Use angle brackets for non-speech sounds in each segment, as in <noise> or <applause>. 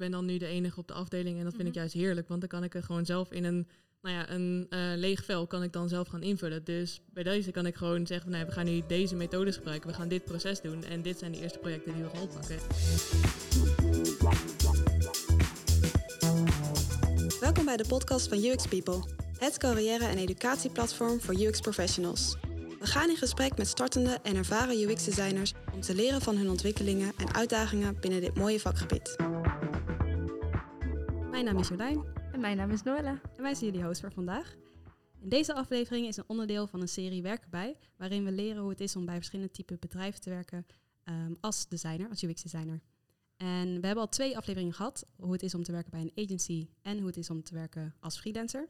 ben dan nu de enige op de afdeling en dat vind ik Mhm. juist heerlijk, want dan kan ik er gewoon zelf in een, nou ja, een eh, leeg vel kan ik dan zelf gaan invullen. Dus bij deze kan ik gewoon zeggen, van, nee, we gaan nu deze methodes gebruiken, we gaan dit proces doen en dit zijn de eerste projecten die we gaan oppakken. Welkom bij de podcast van UX People, het carrière- en educatieplatform voor UX professionals. We gaan in gesprek met startende en ervaren UX-designers om te leren van hun ontwikkelingen en uitdagingen binnen dit mooie vakgebied. Mijn naam is Jolijn En mijn naam is Noella. en wij zijn jullie host voor vandaag. In deze aflevering is een onderdeel van een serie Werk erbij, waarin we leren hoe het is om bij verschillende typen bedrijven te werken ehm, als designer, als UX-designer. En we hebben al twee afleveringen gehad, hoe het is om te werken bij een agency en hoe het is om te werken als freelancer.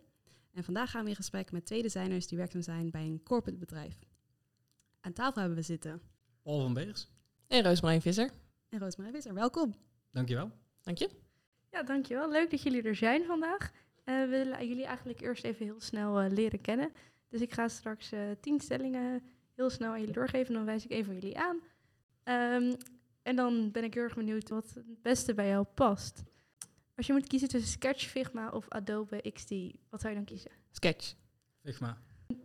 En vandaag gaan we in gesprek met twee designers die werkzaam zijn bij een corporate bedrijf. Aan tafel hebben we zitten. Paul van Beers, En Roosmarijn Visser, En Roosmarijn Visser, welkom. dankjewel. dank je. Ja, dankjewel. Leuk dat jullie er zijn vandaag. Eh, we willen jullie eigenlijk eerst even heel snel eh, leren kennen. Dus ik ga straks eh, tien stellingen heel snel aan jullie doorgeven. En dan wijs ik een van jullie aan. Ehm, en dan ben ik heel erg benieuwd wat het beste bij jou past. Als je moet kiezen tussen Sketch, Figma of Adobe XD, wat zou je dan kiezen? Sketch, Figma,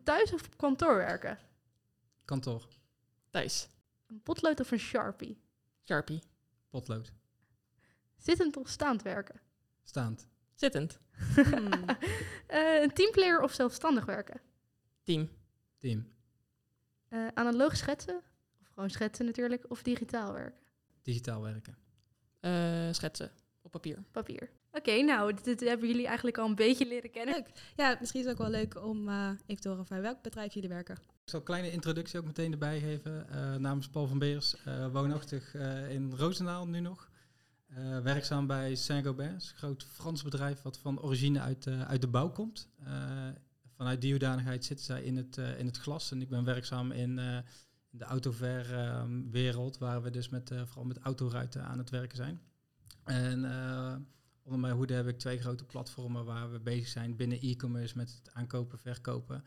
Thuis of op kantoor werken? kantoor, thuis, Een potlood of een Sharpie? Sharpie, potlood, Zittend of staand werken? staand, zittend, Hmm. <laughs> Eh, een teamplayer of zelfstandig werken? team, team, Eh, analoog schetsen, of gewoon schetsen natuurlijk, of digitaal werken? digitaal werken. eh, schetsen op papier. Papier. Oké, nou, dit, dit hebben jullie eigenlijk al een beetje leren kennen. Leuk. Ja, misschien is het ook wel leuk om eh, even te horen bij welk bedrijf jullie werken. Ik zal een kleine introductie ook meteen erbij geven. Eh, namens Paul van Beers, eh, woonachtig eh, in Roosendaal nu nog. Eh, werkzaam bij Saint-Gobain, een groot Frans bedrijf wat van origine uit, eh, uit de bouw komt. Eh, vanuit die hoedanigheid zitten zij in het, in het glas. En ik ben werkzaam in, de autover-wereld, waar we dus met, vooral met autoruiten aan het werken zijn. En onder mijn hoede heb ik twee grote platformen waar we bezig zijn binnen e-commerce met het aankopen, verkopen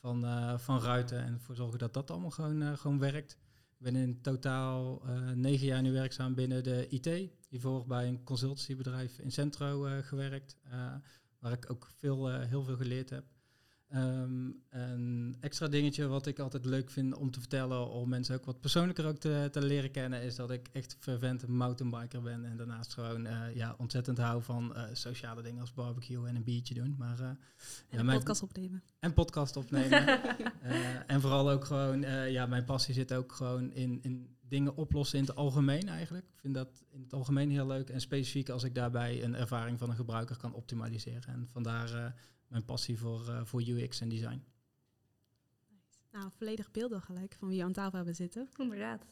van, van ruiten en ervoor zorgen dat dat allemaal gewoon, gewoon werkt. Ben in totaal eh, negen jaar nu werkzaam binnen de IT. Hiervoor bij een consultancybedrijf in Centro eh, gewerkt, eh, waar ik ook veel, heel veel geleerd heb. Ehm, een extra dingetje wat ik altijd leuk vind om te vertellen, om mensen ook wat persoonlijker ook te, te leren kennen, is dat ik echt fervent mountainbiker ben. En daarnaast gewoon eh, ja, ontzettend hou van eh, sociale dingen als barbecue en een biertje doen. Maar, eh, En ja, een mijn- podcast opnemen. en podcast opnemen. <laughs> En vooral ook gewoon, ja, mijn passie zit ook gewoon in, in dingen oplossen in het algemeen eigenlijk. Ik vind dat in het algemeen heel leuk en specifiek als ik daarbij een ervaring van een gebruiker kan optimaliseren. En vandaar mijn passie voor, eh, voor UX en design. Nou, volledig beeld al gelijk van wie we aan tafel hebben zitten. Inderdaad.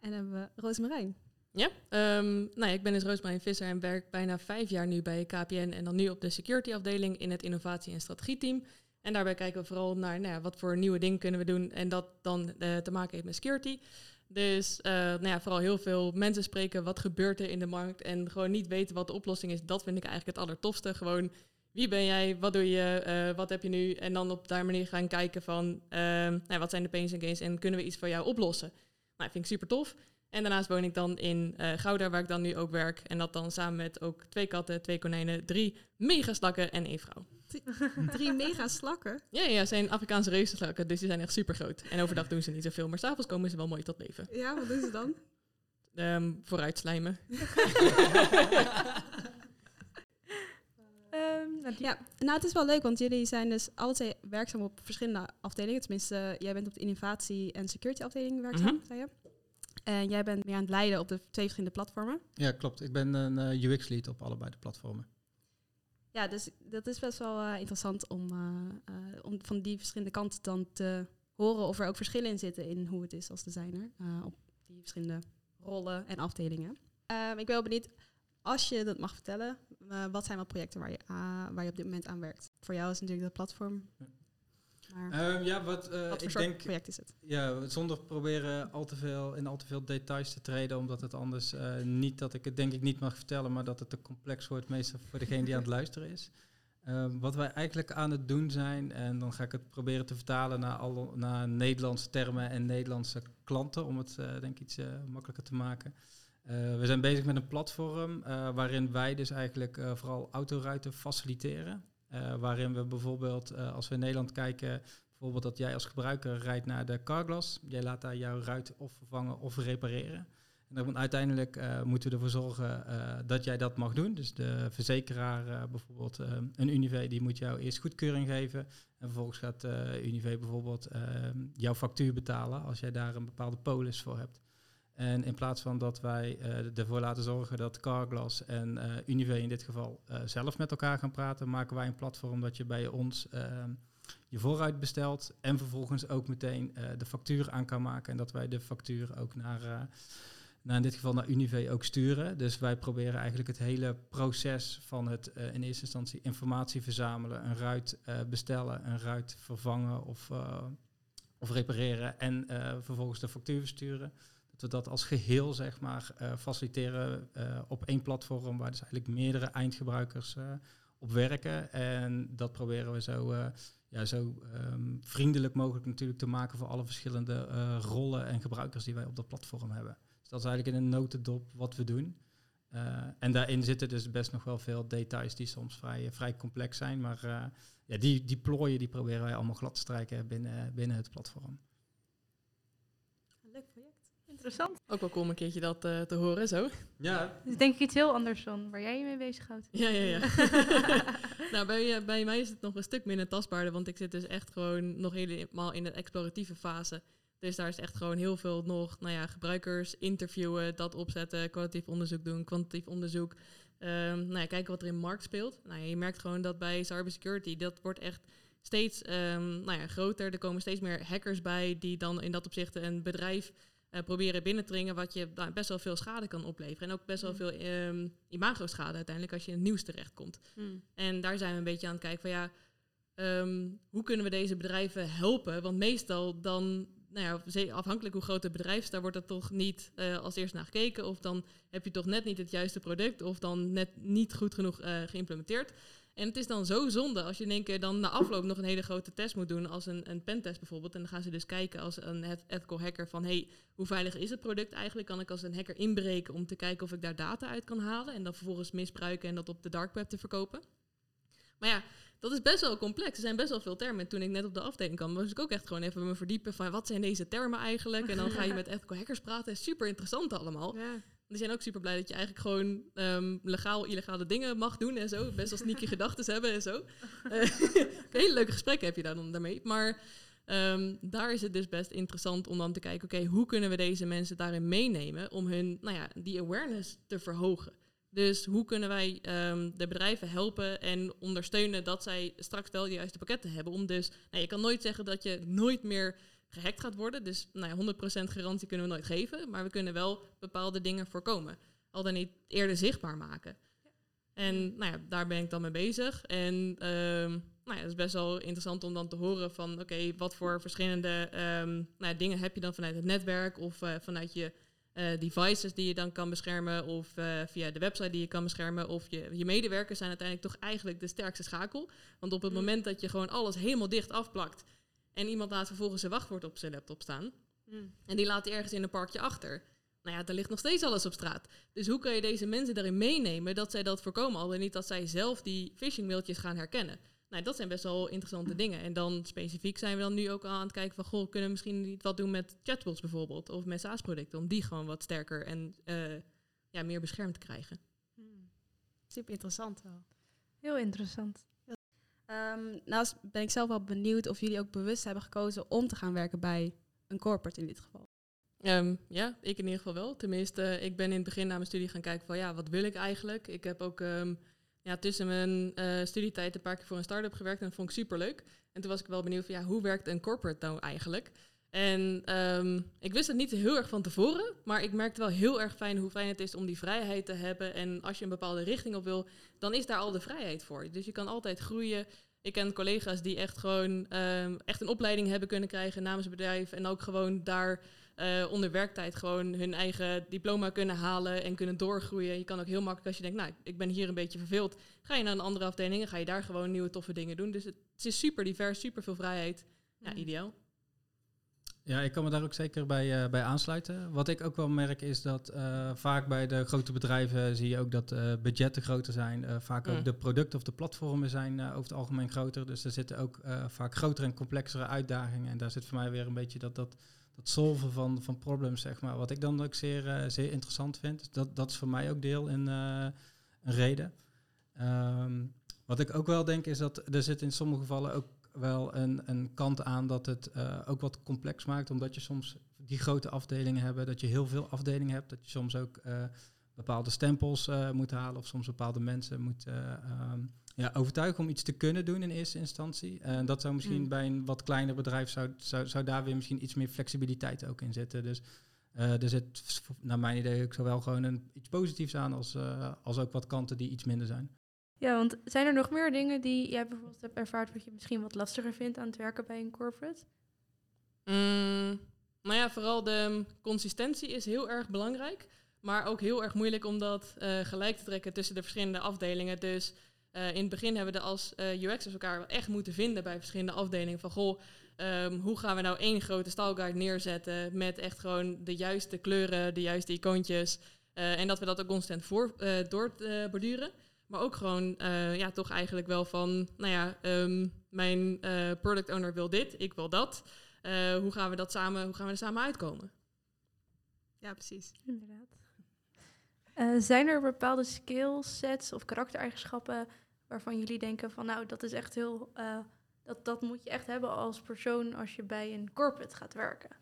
En dan hebben we Roosmarijn. Ja, ehm, nou ja, ik ben dus Roosmarijn Visser en werk bijna vijf jaar nu bij KPN en dan nu op de security afdeling in het innovatie- en strategieteam. En daarbij kijken we vooral naar nou ja, wat voor nieuwe dingen kunnen we doen en dat dan eh, te maken heeft met security. Dus eh, nou ja, vooral heel veel mensen spreken, wat gebeurt er in de markt en gewoon niet weten wat de oplossing is. Dat vind ik eigenlijk het allertofste. Gewoon, wie ben jij, wat doe je, eh, wat heb je nu? En dan op daar manier gaan kijken van, ehm, nou wat zijn de pains en gains en kunnen we iets voor jou oplossen? Nou, vind ik super tof. En daarnaast woon ik dan in eh, Gouda, waar ik dan nu ook werk. En dat dan samen met ook twee katten, twee konijnen, drie megaslakken en één vrouw. <laughs> Drie mega slakken. Ja, ja, zijn Afrikaanse reuzenslakken, dus die zijn echt super groot. En overdag doen ze niet zoveel, maar s'avonds komen ze wel mooi tot leven. Ja, wat doen ze dan? Ehm vooruit slijmen. <laughs> Die- Ja, nou het is wel leuk, want jullie zijn dus alle twee werkzaam op verschillende afdelingen. Tenminste, eh, jij bent op de innovatie- en security afdeling werkzaam, Mhm. zei je. En jij bent meer aan het leiden op de twee verschillende platformen. Ja, klopt. Ik ben een eh, UX-lead op allebei de platformen. Ja, dus dat is best wel eh, interessant om, eh, eh, om van die verschillende kanten dan te horen of er ook verschillen in zitten in hoe het is als designer eh, op die verschillende rollen en afdelingen. Ehm, ik ben wel benieuwd, als je dat mag vertellen, eh, wat zijn wel projecten waar je, ah, waar je op dit moment aan werkt? Voor jou is natuurlijk dat platform. Maar Ehm, ja, wat, eh, wat voor ik soort denk, project is het? ja, zonder proberen al te veel in al te veel details te treden, omdat het anders eh, niet dat ik het denk ik niet mag vertellen, maar dat het te complex wordt, meestal voor degene die aan het <laughs> luisteren is. Ehm, wat wij eigenlijk aan het doen zijn, en dan ga ik het proberen te vertalen naar, naar Nederlandse termen en Nederlandse klanten, om het denk ik iets makkelijker te maken. Eh, we zijn bezig met een platform eh, waarin wij dus eigenlijk eh, vooral autoruiten faciliteren. Waarin we bijvoorbeeld, als we in Nederland kijken, bijvoorbeeld dat jij als gebruiker rijdt naar de carglass. Jij laat daar jouw ruit of vervangen of repareren. En dan uiteindelijk moeten we ervoor zorgen dat jij dat mag doen. Dus de verzekeraar, bijvoorbeeld een Unive, die moet jou eerst goedkeuring geven. En vervolgens gaat Unive bijvoorbeeld jouw factuur betalen als jij daar een bepaalde polis voor hebt. En in plaats van dat wij eh, ervoor laten zorgen dat Carglass en eh Unive in dit geval eh, zelf met elkaar gaan praten, maken wij een platform dat je bij ons eh, je vooruit bestelt en vervolgens ook meteen de factuur aan kan maken. En dat wij de factuur ook naar, naar in dit geval naar Unive ook sturen. Dus wij proberen eigenlijk het hele proces van het in eerste instantie informatie verzamelen, een ruit bestellen, een ruit vervangen of, of repareren en vervolgens de factuur versturen. Dat we dat als geheel zeg maar eh, faciliteren eh, op één platform waar dus eigenlijk meerdere eindgebruikers eh, op werken. En dat proberen we zo, ja, zo ehm, vriendelijk mogelijk natuurlijk te maken voor alle verschillende rollen en gebruikers die wij op dat platform hebben. Dus dat is eigenlijk in een notendop wat we doen. En daarin zitten dus best nog wel veel details die soms vrij, vrij complex zijn. Maar ja, die, die plooien die proberen wij allemaal glad te strijken binnen, binnen het platform. Interessant. Ook wel cool om een keertje dat eh, te horen zo. Ja, Dus denk ik iets heel anders dan waar jij je mee bezighoudt. Ja, ja, ja. <laughs> <laughs> nou, bij, eh, bij mij is het nog een stuk minder tastbaarder, want ik zit dus echt gewoon nog helemaal in de exploratieve fase. Dus daar is echt gewoon heel veel nog, nou ja, gebruikers interviewen, dat opzetten, kwalitatief onderzoek doen, kwantitatief onderzoek. Ehm, nou ja, kijken wat er in de markt speelt. Nou ja, je merkt gewoon dat bij cybersecurity, dat wordt echt steeds ehm, nou ja, groter. Er komen steeds meer hackers bij die dan in dat opzicht een bedrijf eh, proberen binnen te dringen, wat je nou, best wel veel schade kan opleveren. En ook best wel Mm. veel ehm imago-schade uiteindelijk als je in het nieuws terechtkomt. En daar zijn we een beetje aan het kijken van ja, ehm, hoe kunnen we deze bedrijven helpen? Want meestal dan, nou ja, afhankelijk hoe groot het bedrijf is, daar wordt er toch niet eh, als eerst naar gekeken. Of dan heb je toch net niet het juiste product, of dan net niet goed genoeg eh, geïmplementeerd. En het is dan zo zonde als je in één keer dan na afloop nog een hele grote test moet doen, als een, een pentest bijvoorbeeld. En dan gaan ze dus kijken als een ethical hacker van, hey, hoe veilig is het product eigenlijk? Kan ik als een hacker inbreken om te kijken of ik daar data uit kan halen en dan vervolgens misbruiken en dat op de dark web te verkopen? Maar ja, dat is best wel complex. Er zijn best wel veel termen. En toen ik net op de afdeling kwam, was ik ook echt gewoon even me verdiepen van wat zijn deze termen eigenlijk? En dan ga je met <laughs> ethical hackers praten. Super interessant allemaal. Ja. Die zijn ook super blij dat je eigenlijk gewoon ehm, legaal, illegale dingen mag doen en zo. Best wel sneaky <laughs> gedachten hebben en zo. <laughs> Eh, <laughs> hele leuke gesprekken heb je daar dan daarmee. Maar ehm, daar is het dus best interessant om dan te kijken, oké, hoe kunnen we deze mensen daarin meenemen om hun, nou ja, die awareness te verhogen. Dus hoe kunnen wij ehm, de bedrijven helpen en ondersteunen dat zij straks wel de juiste pakketten hebben. Om dus, nou, je kan nooit zeggen dat je nooit meer gehackt gaat worden. Dus nou ja, 100% garantie kunnen we nooit geven. Maar we kunnen wel bepaalde dingen voorkomen. Al dan niet eerder zichtbaar maken. En nou ja, daar ben ik dan mee bezig. En ehm, nou ja, het is best wel interessant om dan te horen van... oké, wat voor verschillende ehm, nou ja, dingen heb je dan vanuit het netwerk... of eh, vanuit je eh, devices die je dan kan beschermen... of eh, via de website die je kan beschermen... of je, je medewerkers zijn uiteindelijk toch eigenlijk de sterkste schakel. Want op het Mm. moment dat je gewoon alles helemaal dicht afplakt... en iemand laat vervolgens zijn wachtwoord op zijn laptop staan... en die laat hij ergens in een parkje achter. Nou ja, er ligt nog steeds alles op straat. Dus hoe kan je deze mensen daarin meenemen dat zij dat voorkomen? Al dan niet dat zij zelf die phishing mailtjes gaan herkennen. Nou, dat zijn best wel interessante dingen. En dan specifiek zijn we dan nu ook al aan het kijken van... goh, kunnen we misschien niet wat doen met chatbots bijvoorbeeld... of met SaaS-producten, om die gewoon wat sterker en eh, ja, meer beschermd te krijgen. Super interessant wel. Heel interessant. Ehm, nou s- ben ik zelf wel benieuwd of jullie ook bewust hebben gekozen om te gaan werken bij een corporate in dit geval. Ehm, ja, ik in ieder geval wel. Tenminste, ik ben in het begin na mijn studie gaan kijken van ja, wat wil ik eigenlijk? Ik heb ook ehm, ja, tussen mijn eh, studietijd een paar keer voor een start-up gewerkt en dat vond ik super leuk. En toen was ik wel benieuwd van ja, hoe werkt een corporate nou eigenlijk? En ehm, ik wist het niet heel erg van tevoren, maar ik merkte wel heel erg fijn hoe fijn het is om die vrijheid te hebben. En als je een bepaalde richting op wil, dan is daar al de vrijheid voor. Dus je kan altijd groeien. Ik ken collega's die echt gewoon ehm, echt een opleiding hebben kunnen krijgen namens een bedrijf. En ook gewoon daar eh, onder werktijd gewoon hun eigen diploma kunnen halen en kunnen doorgroeien. Je kan ook heel makkelijk als je denkt, nou, ik ben hier een beetje verveeld, ga je naar een andere afdeling en ga je daar gewoon nieuwe toffe dingen doen. Dus het, het is super divers, super veel vrijheid. Ja, Mm. ideaal. Ja, ik kan me daar ook zeker bij, uh, bij aansluiten. Wat ik ook wel merk is dat uh, vaak bij de grote bedrijven zie je ook dat uh, budgetten groter zijn. vaak ook Mm. de producten of de platformen zijn over het algemeen groter. Dus er zitten ook vaak grotere en complexere uitdagingen. En daar zit voor mij weer een beetje dat, dat, dat solven van, van problems, zeg maar. Wat ik dan ook zeer, zeer interessant vind. Dus dat, dat is voor mij ook deel in een reden. Um, wat ik ook wel denk is dat er zit in sommige gevallen ook wel een, een kant aan dat het uh, ook wat complex maakt, omdat je soms die grote afdelingen hebt, dat je heel veel afdelingen hebt, dat je soms ook uh, bepaalde stempels uh, moet halen of soms bepaalde mensen moet um, ja, overtuigen om iets te kunnen doen in eerste instantie. En dat zou misschien mm. bij een wat kleiner bedrijf, zou, zou, zou daar weer misschien iets meer flexibiliteit ook in zitten. Dus er zit naar mijn idee ook zowel gewoon een, iets positiefs aan als, als ook wat kanten die iets minder zijn. Ja, want zijn er nog meer dingen die jij bijvoorbeeld hebt ervaard wat je misschien wat lastiger vindt aan het werken bij een corporate? Mm, nou ja, vooral de consistentie is heel erg belangrijk. Maar ook heel erg moeilijk om dat uh, gelijk te trekken tussen de verschillende afdelingen. Dus uh, in het begin hebben we als uh, UX'ers elkaar wel echt moeten vinden bij verschillende afdelingen. Van goh, um, hoe gaan we nou één grote stylguide neerzetten met echt gewoon de juiste kleuren, de juiste icoontjes. en dat we dat ook constant voor, doorborduren. Maar ook gewoon, uh, ja, toch eigenlijk wel van, nou ja, um, mijn uh, product owner wil dit, ik wil dat. Uh, hoe gaan we dat samen, hoe gaan we er samen uitkomen? Ja, precies. Inderdaad. zijn er bepaalde skillsets of karaktereigenschappen waarvan jullie denken van, nou, dat is echt heel, dat, dat moet je echt hebben als persoon als je bij een corporate gaat werken?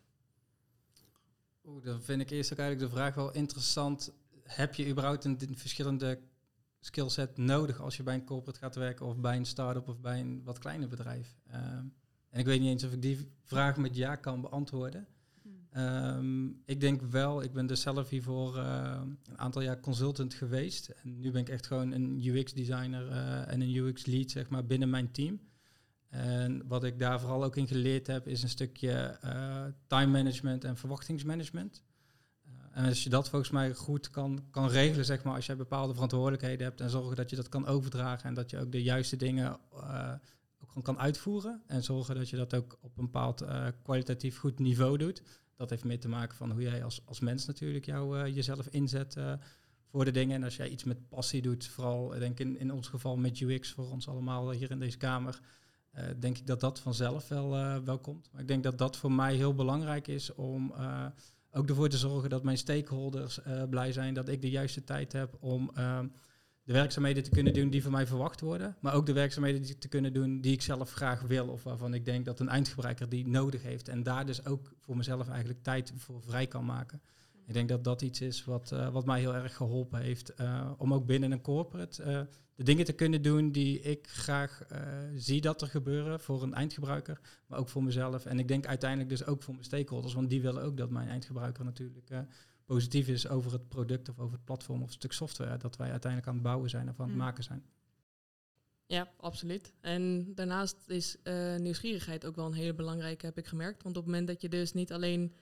Oeh, dan vind ik eerst ook eigenlijk de vraag wel interessant. Heb je überhaupt een verschillende skillset nodig als je bij een corporate gaat werken of bij een start-up of bij een wat kleiner bedrijf? Um, en ik weet niet eens of ik die vraag met ja kan beantwoorden. Hmm. Um, ik denk wel, ik ben dus zelf hiervoor uh, een aantal jaar consultant geweest. En nu ben ik echt gewoon een UX-designer uh, en een UX-lead zeg maar, binnen mijn team. En wat ik daar vooral ook in geleerd heb, is een stukje uh, time management en verwachtingsmanagement. En als je dat volgens mij goed kan, kan regelen, zeg maar, als je bepaalde verantwoordelijkheden hebt en zorgen dat je dat kan overdragen en dat je ook de juiste dingen uh, ook kan uitvoeren en zorgen dat je dat ook op een bepaald uh, kwalitatief goed niveau doet. Dat heeft meer te maken van hoe jij als, als mens natuurlijk jou, uh, jezelf inzet voor de dingen. En als jij iets met passie doet, vooral denk in, in ons geval met UX voor ons allemaal hier in deze kamer, denk ik dat dat vanzelf wel, wel komt. Maar ik denk dat dat voor mij heel belangrijk is om ook ervoor te zorgen dat mijn stakeholders uh, blij zijn, dat ik de juiste tijd heb om uh, de werkzaamheden te kunnen doen die van mij verwacht worden, maar ook de werkzaamheden die te kunnen doen die ik zelf graag wil of waarvan ik denk dat een eindgebruiker die nodig heeft en daar dus ook voor mezelf eigenlijk tijd voor vrij kan maken. Ik denk dat dat iets is wat, uh, wat mij heel erg geholpen heeft om ook binnen een corporate de dingen te kunnen doen die ik graag zie dat er gebeuren voor een eindgebruiker, maar ook voor mezelf. En ik denk uiteindelijk dus ook voor mijn stakeholders, want die willen ook dat mijn eindgebruiker natuurlijk positief is over het product of over het platform of het stuk software dat wij uiteindelijk aan het bouwen zijn of aan het Mm. maken zijn. Ja, absoluut. En daarnaast is nieuwsgierigheid ook wel een hele belangrijke, heb ik gemerkt. Want op het moment dat je dus niet alleen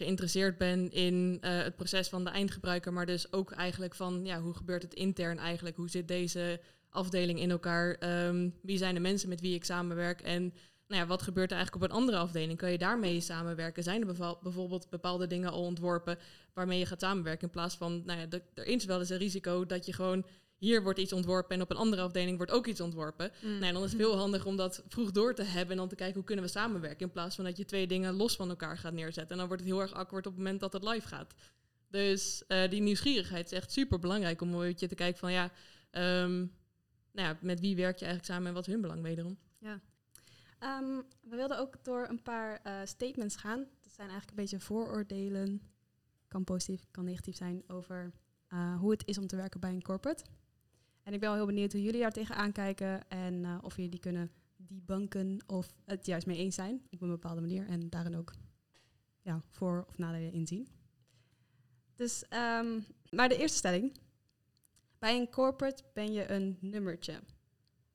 geïnteresseerd bent in uh, het proces van de eindgebruiker, maar dus ook eigenlijk van ja, hoe gebeurt het intern eigenlijk? Hoe zit deze afdeling in elkaar? Um, wie zijn de mensen met wie ik samenwerk? En nou ja, wat gebeurt er eigenlijk op een andere afdeling? Kan je daarmee samenwerken? Zijn er bijvoorbeeld bepaalde dingen al ontworpen waarmee je gaat samenwerken? In plaats van, nou ja, er is wel eens een risico dat je gewoon hier wordt iets ontworpen en op een andere afdeling wordt ook iets ontworpen. Mm. Nou, dan is het veel handiger om dat vroeg door te hebben en dan te kijken hoe kunnen we samenwerken. In plaats van dat je twee dingen los van elkaar gaat neerzetten. En dan wordt het heel erg akkoord op het moment dat het live gaat. Dus uh, die nieuwsgierigheid is echt super belangrijk om een beetje te kijken van ja, um, nou ja, met wie werk je eigenlijk samen en wat is hun belang wederom. Ja. Um, we wilden ook door een paar uh, statements gaan. Dat zijn eigenlijk een beetje vooroordelen. Kan positief, kan negatief zijn over uh, hoe het is om te werken bij een corporate. En ik ben wel heel benieuwd hoe jullie daar tegenaan kijken en uh, of jullie die kunnen debunken of het juist mee eens zijn op een bepaalde manier en daarin ook ja, voor- of nadelen inzien. Dus, um, maar de eerste stelling. Bij een corporate ben je een nummertje.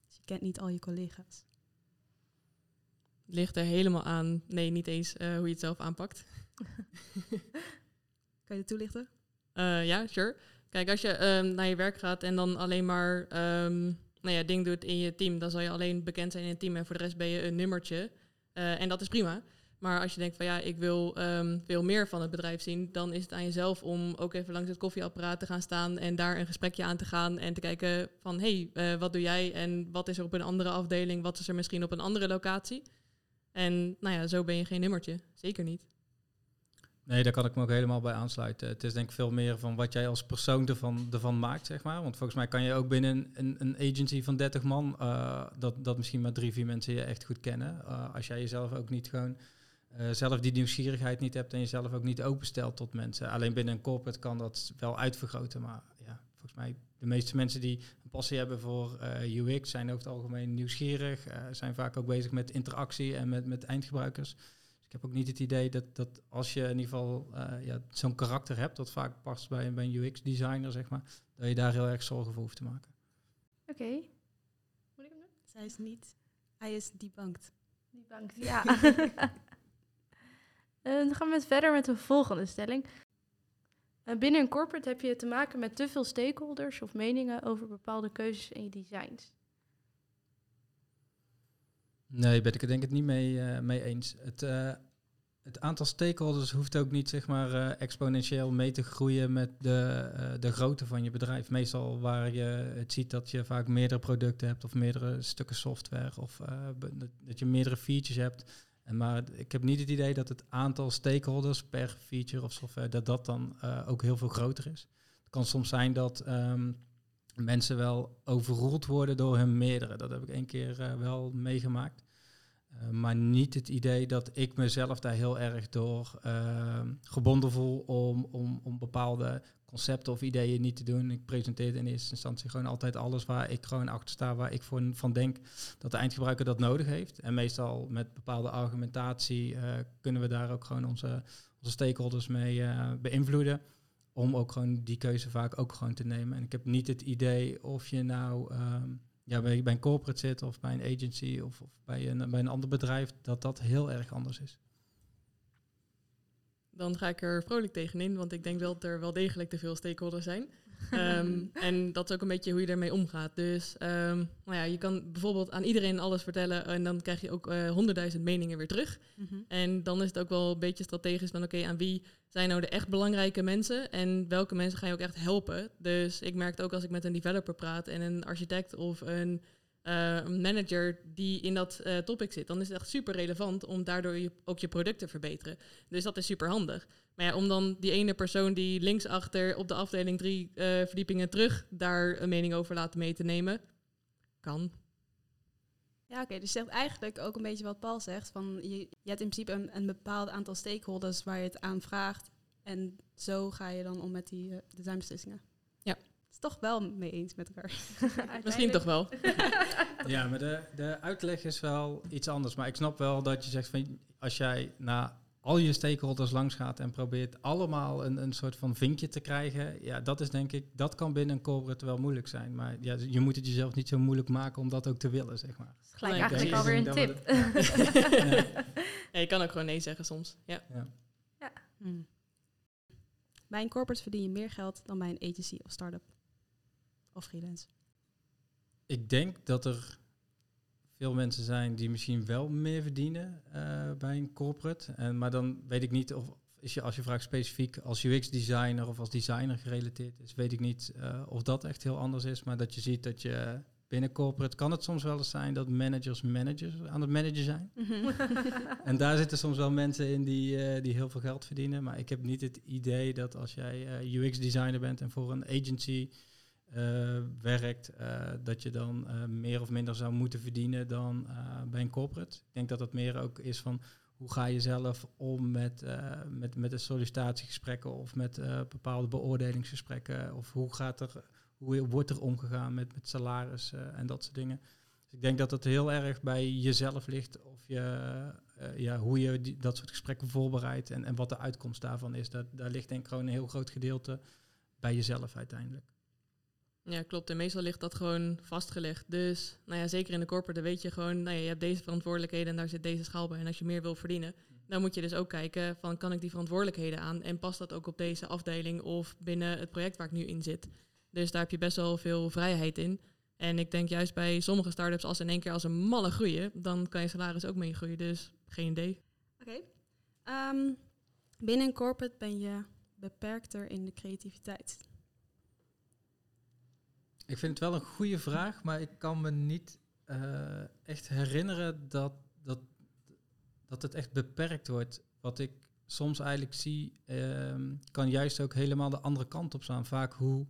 Dus je kent niet al je collega's. Ligt er helemaal aan, nee, niet eens uh, hoe je het zelf aanpakt. <laughs> kan je het toelichten? Uh, ja, sure. Kijk, als je um, naar je werk gaat en dan alleen maar um, nou ja, ding doet in je team, dan zal je alleen bekend zijn in het team en voor de rest ben je een nummertje. Uh, en dat is prima. Maar als je denkt van ja, ik wil um, veel meer van het bedrijf zien, dan is het aan jezelf om ook even langs het koffieapparaat te gaan staan en daar een gesprekje aan te gaan en te kijken van hé, hey, uh, wat doe jij en wat is er op een andere afdeling, wat is er misschien op een andere locatie. En nou ja, zo ben je geen nummertje. Zeker niet. Nee, daar kan ik me ook helemaal bij aansluiten. Het is denk ik veel meer van wat jij als persoon ervan, ervan maakt, zeg maar. Want volgens mij kan je ook binnen een, een agency van 30 man, uh, dat, dat misschien maar drie, vier mensen je echt goed kennen. Uh, als jij jezelf ook niet gewoon, uh, zelf die nieuwsgierigheid niet hebt en jezelf ook niet openstelt tot mensen. Alleen binnen een corporate kan dat wel uitvergroten, maar ja, volgens mij de meeste mensen die een passie hebben voor UX zijn over het algemeen nieuwsgierig, zijn vaak ook bezig met interactie en met, met eindgebruikers ik heb ook niet het idee dat, dat als je in ieder geval uh, ja, zo'n karakter hebt, dat vaak past bij, bij een UX-designer, zeg maar, dat je daar heel erg zorgen voor hoeft te maken. Oké. Okay. Moet ik hem doen? Zij is niet. Hij is debunked. Debunked, ja. <laughs> dan gaan we verder met de volgende stelling. Uh, binnen een corporate heb je te maken met te veel stakeholders of meningen over bepaalde keuzes en je designs. Nee, ben ik het denk ik niet mee, uh, mee eens. Het, uh, het aantal stakeholders hoeft ook niet zeg maar, uh, exponentieel mee te groeien met de, de grootte van je bedrijf. Meestal waar je het ziet dat je vaak meerdere producten hebt of meerdere stukken software of dat je meerdere features hebt. En maar ik heb niet het idee dat het aantal stakeholders per feature of software, dat dat dan ook heel veel groter is. Het kan soms zijn dat um, mensen wel overroeld worden door hun meerdere. Dat heb ik één keer uh, wel meegemaakt. Uh, maar niet het idee dat ik mezelf daar heel erg door uh, gebonden voel om, om, om bepaalde concepten of ideeën niet te doen. Ik presenteer in eerste instantie gewoon altijd alles waar ik gewoon achter sta, waar ik van denk dat de eindgebruiker dat nodig heeft. En meestal met bepaalde argumentatie kunnen we daar ook gewoon onze, onze stakeholders mee beïnvloeden om ook gewoon die keuze vaak ook gewoon te nemen. En ik heb niet het idee of je nou um, ja, bij, bij een corporate zit of bij een agency of, of bij, een, bij een ander bedrijf, dat dat heel erg anders is. Dan ga ik er vrolijk tegenin, want ik denk wel dat er wel degelijk te veel stakeholders zijn. Um, en dat is ook een beetje hoe je ermee omgaat. Dus um, nou ja, je kan bijvoorbeeld aan iedereen alles vertellen en dan krijg je ook uh, honderdduizend meningen weer terug. Mm -hmm. En dan is het ook wel een beetje strategisch van oké, okay, aan wie zijn nou de echt belangrijke mensen en welke mensen ga je ook echt helpen. Dus ik merkte ook als ik met een developer praat en een architect of een uh, een manager die in dat uh, topic zit, dan is het echt super relevant om daardoor je, ook je product te verbeteren. Dus dat is super handig. Maar ja, om dan die ene persoon die linksachter op de afdeling drie uh, verdiepingen terug daar een mening over laten mee te nemen, kan. Ja, oké. Okay, dus je zegt eigenlijk ook een beetje wat Paul zegt. Van je, je hebt in principe een, een bepaald aantal stakeholders waar je het aan vraagt. En zo ga je dan om met die uh, designbeslissingen. Ja. is toch wel mee eens met elkaar. <laughs> Misschien toch wel. <laughs> ja, maar de, de uitleg is wel iets anders. Maar ik snap wel dat je zegt van als jij na al je stakeholders langs gaat en probeert allemaal een, een soort van vinkje te krijgen. Ja, dat is denk ik, dat kan binnen een corporate wel moeilijk zijn. Maar ja, je moet het jezelf niet zo moeilijk maken om dat ook te willen, zeg maar. Gelijk eigenlijk alweer een tip. ja. <laughs> <laughs> ja. je kan ook gewoon nee zeggen soms. Ja. ja. ja. Bij een corporate verdien je meer geld dan bij een agency of start-up. Of freelance. Ik denk dat er veel mensen zijn die misschien wel meer verdienen uh, bij een corporate. En, maar dan weet ik niet of is je, als je vraagt specifiek als UX-designer of als designer gerelateerd is, weet ik niet uh, of dat echt heel anders is. Maar dat je ziet dat je binnen corporate kan het soms wel eens zijn dat managers managers aan het managen zijn. <laughs> en daar zitten soms wel mensen in die, uh, die heel veel geld verdienen. Maar ik heb niet het idee dat als jij UX-designer bent en voor een agency uh, werkt, uh, dat je dan uh, meer of minder zou moeten verdienen dan bij een corporate. Ik denk dat het meer ook is van hoe ga je zelf om met, met, met de sollicitatiegesprekken of met bepaalde beoordelingsgesprekken of hoe, gaat er, hoe wordt er omgegaan met, met salaris en dat soort dingen. Dus ik denk dat het heel erg bij jezelf ligt of je, ja, hoe je dat soort gesprekken voorbereidt en, en wat de uitkomst daarvan is. Dat, daar ligt denk ik gewoon een heel groot gedeelte bij jezelf uiteindelijk. Ja, klopt. En meestal ligt dat gewoon vastgelegd. Dus nou ja, zeker in de corporate weet je gewoon, nou ja, je hebt deze verantwoordelijkheden en daar zit deze schaal bij. En als je meer wil verdienen, dan moet je dus ook kijken van kan ik die verantwoordelijkheden aan en past dat ook op deze afdeling of binnen het project waar ik nu in zit. Dus daar heb je best wel veel vrijheid in. En ik denk juist bij sommige start-ups, als in één keer als een malle groeien, dan kan je salaris ook mee groeien. Dus geen idee. Oké, Ehm, binnen een corporate ben je beperkter in de creativiteit. Ik vind het wel een goede vraag, maar ik kan me niet eh, echt herinneren dat, dat, dat het echt beperkt wordt. Wat ik soms eigenlijk zie, ehm, kan juist ook helemaal de andere kant op staan. Vaak hoe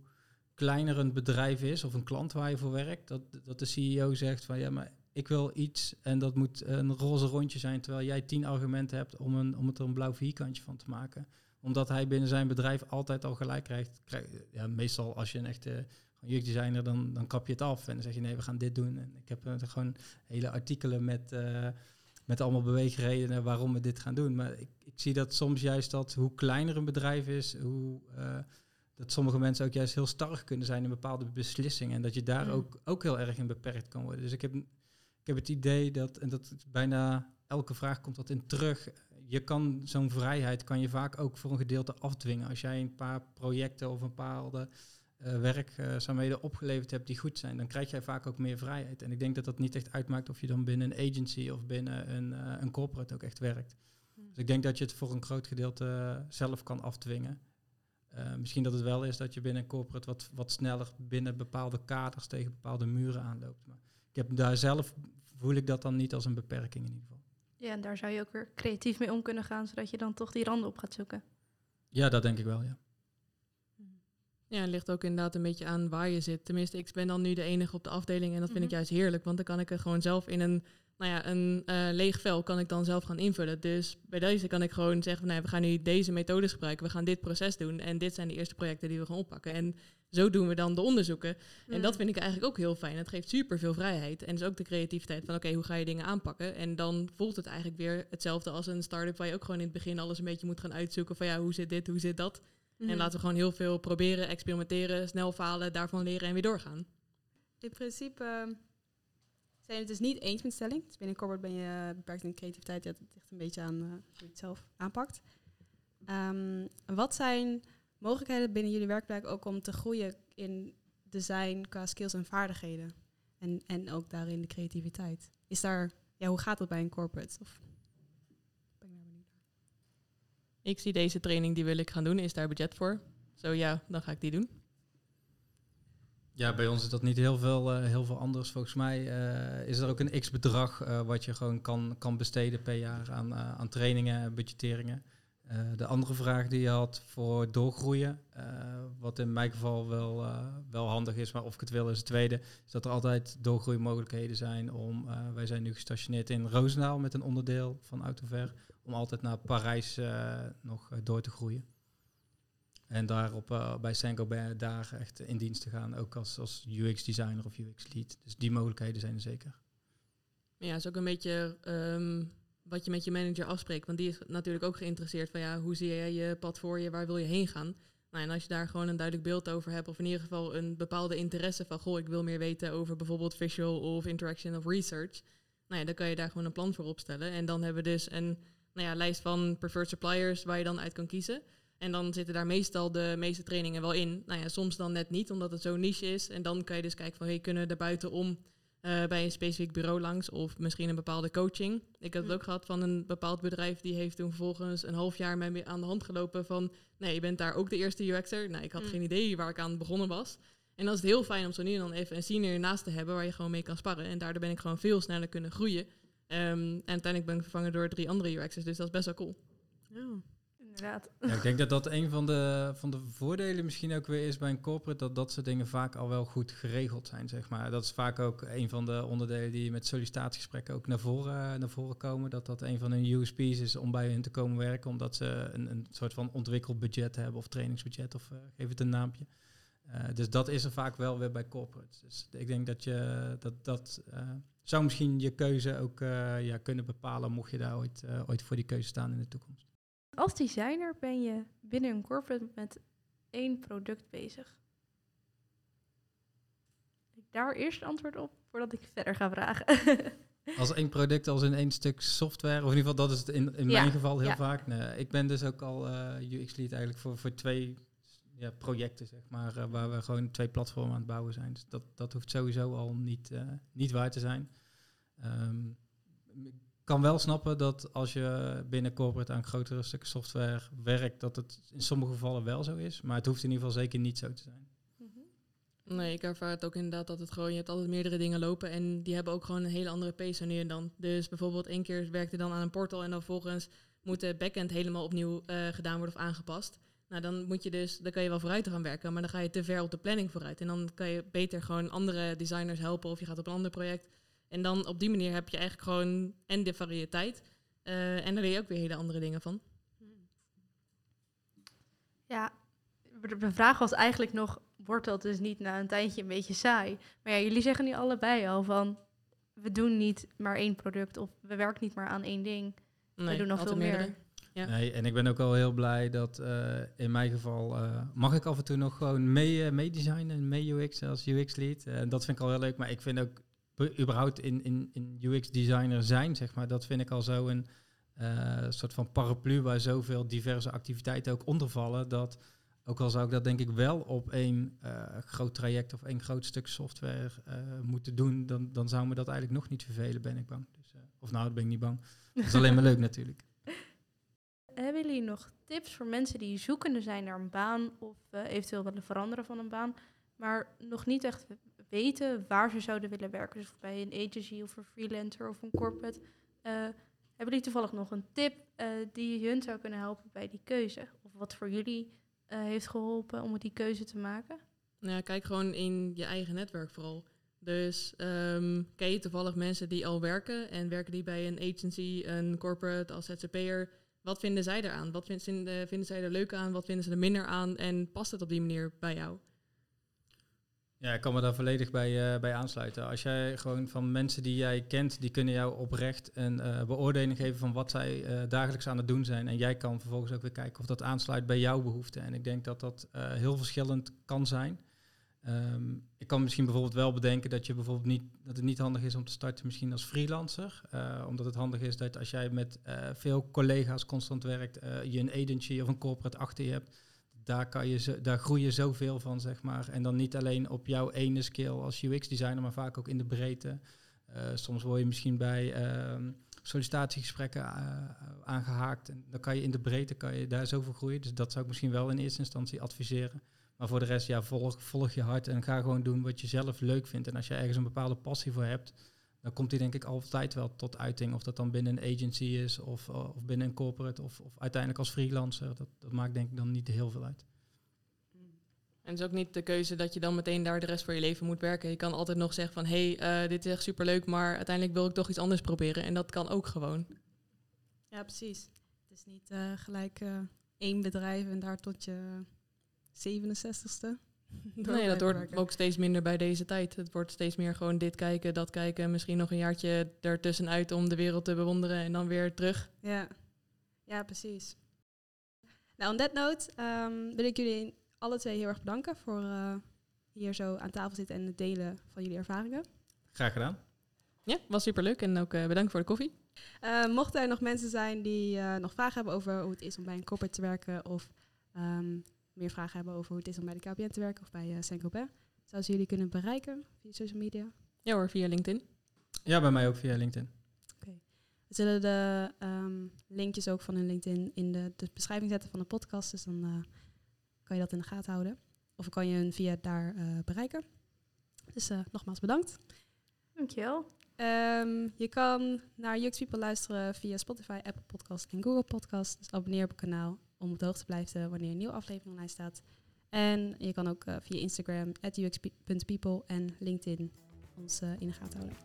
kleiner een bedrijf is of een klant waar je voor werkt, dat, dat de CEO zegt van ja, maar ik wil iets en dat moet een roze rondje zijn, terwijl jij tien argumenten hebt om, een, om het er een blauw vierkantje van te maken. Omdat hij binnen zijn bedrijf altijd al gelijk krijgt. krijg, ja, meestal als je een echte jeugddesigner, dan, dan kap je het af en dan zeg je nee, we gaan dit doen. En ik heb uh, gewoon hele artikelen met, uh, met allemaal beweegredenen waarom we dit gaan doen. Maar ik, ik zie dat soms juist dat hoe kleiner een bedrijf is, hoe... Uh, dat sommige mensen ook juist heel starrig kunnen zijn in bepaalde beslissingen. En dat je daar mm. ook, ook heel erg in beperkt kan worden. Dus ik heb, ik heb het idee dat, en dat bijna elke vraag komt dat in terug. Je kan zo'n vrijheid kan je vaak ook voor een gedeelte afdwingen. Als jij een paar projecten of een bepaalde uh, werkzaamheden opgeleverd hebt die goed zijn, dan krijg jij vaak ook meer vrijheid. En ik denk dat dat niet echt uitmaakt of je dan binnen een agency of binnen een, uh, een corporate ook echt werkt. Mm. Dus ik denk dat je het voor een groot gedeelte zelf kan afdwingen. Uh, misschien dat het wel is dat je binnen een corporate wat, wat sneller binnen bepaalde kaders tegen bepaalde muren aanloopt. Maar ik heb daar zelf voel ik dat dan niet als een beperking in ieder geval. Ja, en daar zou je ook weer creatief mee om kunnen gaan, zodat je dan toch die randen op gaat zoeken. Ja, dat denk ik wel, ja. Ja, het ligt ook inderdaad een beetje aan waar je zit. Tenminste, ik ben dan nu de enige op de afdeling en dat vind mm -hmm. ik juist heerlijk, want dan kan ik er gewoon zelf in een nou ja, een uh, leeg vel kan ik dan zelf gaan invullen. Dus bij deze kan ik gewoon zeggen, van, nou, we gaan nu deze methodes gebruiken, we gaan dit proces doen en dit zijn de eerste projecten die we gaan oppakken. En zo doen we dan de onderzoeken. Mm. En dat vind ik eigenlijk ook heel fijn. Het geeft super veel vrijheid en dus ook de creativiteit van, oké, okay, hoe ga je dingen aanpakken? En dan voelt het eigenlijk weer hetzelfde als een start-up waar je ook gewoon in het begin alles een beetje moet gaan uitzoeken van, ja, hoe zit dit, hoe zit dat? Mm. En laten we gewoon heel veel proberen, experimenteren, snel falen, daarvan leren en weer doorgaan. In principe zijn het dus niet eens met stelling. Dus binnen corporate ben je beperkt in creativiteit. Dat het ligt een beetje aan uh, hoe je het zelf aanpakt. Um, wat zijn mogelijkheden binnen jullie werkplek ook om te groeien in design qua skills en vaardigheden? En, en ook daarin de creativiteit. Is daar, ja, hoe gaat dat bij een corporate? Of ben ik benieuwd Ik zie deze training, die wil ik gaan doen. Is daar budget voor? Zo ja, dan ga ik die doen. Ja, bij ons is dat niet heel veel, uh, heel veel anders. Volgens mij uh, is er ook een x-bedrag uh, wat je gewoon kan, kan besteden per jaar aan, aan trainingen en budgetteringen. de andere vraag die je had voor doorgroeien, wat in mijn geval wel, wel handig is, maar of ik het wil is het tweede, is dat er altijd doorgroeimogelijkheden zijn om, wij zijn nu gestationeerd in Roosendaal met een onderdeel van Autover, om altijd naar Parijs nog door te groeien. En daarop bij Saint-Gobain daar echt in dienst te gaan, ook als, als UX-designer of UX-lead. Dus die mogelijkheden zijn er zeker. Ja, is ook een beetje um, wat je met je manager afspreekt. Want die is natuurlijk ook geïnteresseerd van ja, hoe zie jij je pad voor je, waar wil je heen gaan? Nou, en als je daar gewoon een duidelijk beeld over hebt, of in ieder geval een bepaalde interesse van goh, ik wil meer weten over bijvoorbeeld visual of interaction of research. Nou ja, dan kan je daar gewoon een plan voor opstellen. En dan hebben we dus een nou ja, lijst van preferred suppliers waar je dan uit kan kiezen. En dan zitten daar meestal de meeste trainingen wel in. Nou ja, soms dan net niet, omdat het zo niche is. En dan kan je dus kijken van, hey, kunnen we er buitenom uh, bij een specifiek bureau langs? Of misschien een bepaalde coaching. Ik heb het ook gehad van een bepaald bedrijf, die heeft toen vervolgens een half jaar me aan de hand gelopen van, nee, je bent daar ook de eerste UX'er. Nou, ik had mm. geen idee waar ik aan begonnen was. En dan is het heel fijn om zo nu en dan even een senior naast te hebben waar je gewoon mee kan sparren. En daardoor ben ik gewoon veel sneller kunnen groeien. Um, en uiteindelijk ben ik vervangen door drie andere UX'ers, dus dat is best wel cool. Ja. Ja, ik denk dat dat een van de, van de voordelen misschien ook weer is bij een corporate, dat dat soort dingen vaak al wel goed geregeld zijn, zeg maar. Dat is vaak ook een van de onderdelen die met sollicitatiegesprekken ook naar voren, naar voren komen, dat dat een van hun USP's is om bij hen te komen werken, omdat ze een, een soort van ontwikkelbudget hebben of trainingsbudget of uh, geef het een naampje. Uh, dus dat is er vaak wel weer bij corporates. Dus ik denk dat je dat, dat uh, zou misschien je keuze ook ja, kunnen bepalen, mocht je daar ooit, ooit voor die keuze staan in de toekomst. Als designer ben je binnen een corporate met één product bezig. Ik daar eerst antwoord op voordat ik verder ga vragen. <laughs> als één product, als in één stuk software, of in ieder geval dat is het in, in ja, mijn geval heel ja. vaak. Nee, ik ben dus ook al uh, UX-lead eigenlijk voor, voor twee ja, projecten, zeg maar, uh, waar we gewoon twee platformen aan het bouwen zijn. Dus dat, dat hoeft sowieso al niet, uh, niet waar te zijn. Um, kan wel snappen dat als je binnen corporate aan grotere stukken software werkt, dat het in sommige gevallen wel zo is. Maar het hoeft in ieder geval zeker niet zo te zijn. Nee, ik ervaar het ook inderdaad dat het gewoon, je hebt altijd meerdere dingen lopen en die hebben ook gewoon een hele andere pace wanneer dan. Dus bijvoorbeeld één keer werkte dan aan een portal en dan volgens moet de backend helemaal opnieuw eh, gedaan worden of aangepast. Nou, dan moet je dus, dan kan je wel vooruit gaan werken, maar dan ga je te ver op de planning vooruit. En dan kan je beter gewoon andere designers helpen of je gaat op een ander project. En dan op die manier heb je eigenlijk gewoon en de variëteit. eh, en daar leer je ook weer hele andere dingen van. Ja, de vraag was eigenlijk nog, wordt dat dus niet na een tijdje een beetje saai? Maar ja, jullie zeggen nu allebei al van, we doen niet maar één product of we werken niet maar aan één ding. Nee, doen nog veel meer. Ja. Nee, en ik ben ook wel heel blij dat eh, in mijn geval eh, mag ik af en toe nog gewoon mee, eh, meedesignen en mee UX als UX-lead. En dat vind ik al heel leuk, maar ik vind ook überhaupt in, in, in UX-designer zijn, zeg maar, dat vind ik al zo een eh, soort van paraplu waar zoveel diverse activiteiten ook onder vallen. Dat ook al zou ik dat denk ik wel op één eh, groot traject of één groot stuk software eh, moeten doen, dan, dan zou me dat eigenlijk nog niet vervelen, ben ik bang. Dus, eh, of nou, dat ben ik niet bang. Dat is alleen maar leuk natuurlijk. <laughs> Hebben jullie nog tips voor mensen die zoekende zijn naar een baan of eh, eventueel willen veranderen van een baan, maar nog niet echt weten waar ze zouden willen werken? Dus bij een agency of een freelancer of een corporate. Eh, hebben jullie toevallig nog een tip eh, die hun zou kunnen helpen bij die keuze? Of wat voor jullie eh, heeft geholpen om die keuze te maken? Nou ja, kijk gewoon in je eigen netwerk vooral. Dus ehm ken je toevallig mensen die al werken en werken die bij een agency, een corporate als ZZP'er? Wat vinden zij eraan? Wat vind- vinden, vinden zij er leuk aan? Wat vinden ze er minder aan? En past het op die manier bij jou? Ja, ik kan me daar volledig bij, eh, bij aansluiten. Als jij gewoon van mensen die jij kent, die kunnen jou oprecht een eh, beoordeling geven van wat zij eh, dagelijks aan het doen zijn. En jij kan vervolgens ook weer kijken of dat aansluit bij jouw behoeften. En ik denk dat dat heel verschillend kan zijn. Ehm, ik kan misschien bijvoorbeeld wel bedenken dat, je bijvoorbeeld niet, dat het niet handig is om te starten misschien als freelancer. Omdat het handig is dat als jij met veel collega's constant werkt, je een agency of een corporate achter je hebt, daar, kan je daar groei je zoveel van, zeg maar. En dan niet alleen op jouw ene skill als UX-designer, maar vaak ook in de breedte. Eh, soms word je misschien bij ehm, sollicitatiegesprekken eh, aangehaakt. En dan kan je in de breedte kan je daar zoveel groeien. Dus dat zou ik misschien wel in eerste instantie adviseren. Maar voor de rest, ja, volg, volg je hart en ga gewoon doen wat je zelf leuk vindt. En als je ergens een bepaalde passie voor hebt, dan komt die denk ik altijd wel tot uiting. Of dat dan binnen een agency is, of, of binnen een corporate, of, of uiteindelijk als freelancer. Dat, dat maakt denk ik dan niet heel veel uit. En het is ook niet de keuze dat je dan meteen daar de rest van je leven moet werken. Je kan altijd nog zeggen van, hé, hey, eh, dit is echt superleuk, maar uiteindelijk wil ik toch iets anders proberen. En dat kan ook gewoon. Ja, precies. Het is niet eh, gelijk eh, één bedrijf en daar tot je 67ste. <laughs> nee, dat wordt ook steeds minder bij deze tijd. Het wordt steeds meer gewoon dit kijken, dat kijken. Misschien nog een jaartje ertussenuit om de wereld te bewonderen en dan weer terug. Ja. ja, precies. Nou, on that note ehm, wil ik jullie alle twee heel erg bedanken voor eh, hier zo aan tafel zitten en het delen van jullie ervaringen. Graag gedaan. Ja, was superleuk en ook eh, bedankt voor de koffie. Eh, mochten er nog mensen zijn die eh, nog vragen hebben over hoe het is om bij een corporate te werken of ehm, meer vragen hebben over hoe het is om bij de KPN te werken of bij uh, Saint-Gobain, zouden ze jullie kunnen bereiken via social media. Ja hoor, via LinkedIn. Ja, bij mij ook via LinkedIn. We zullen de ehm, linkjes ook van hun LinkedIn in de, de beschrijving zetten van de podcast, dus dan eh, kan je dat in de gaten houden. Of kan je hun via daar eh, bereiken. Dus eh, nogmaals bedankt. Dankjewel. Ehm, je kan naar UX People luisteren via Spotify, Apple Podcast en Google Podcast. Dus abonneer op het kanaal om op de hoogte te blijven wanneer een nieuwe aflevering online staat. En je kan ook eh, via Instagram, ux.people en LinkedIn ons eh, in de gaten houden.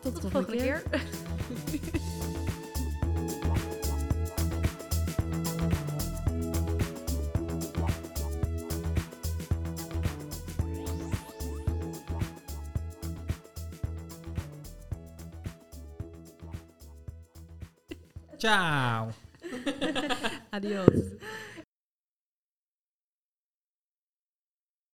Tot de Tot de volgende volgende keer. keer. Ciao! <laughs> Adiós.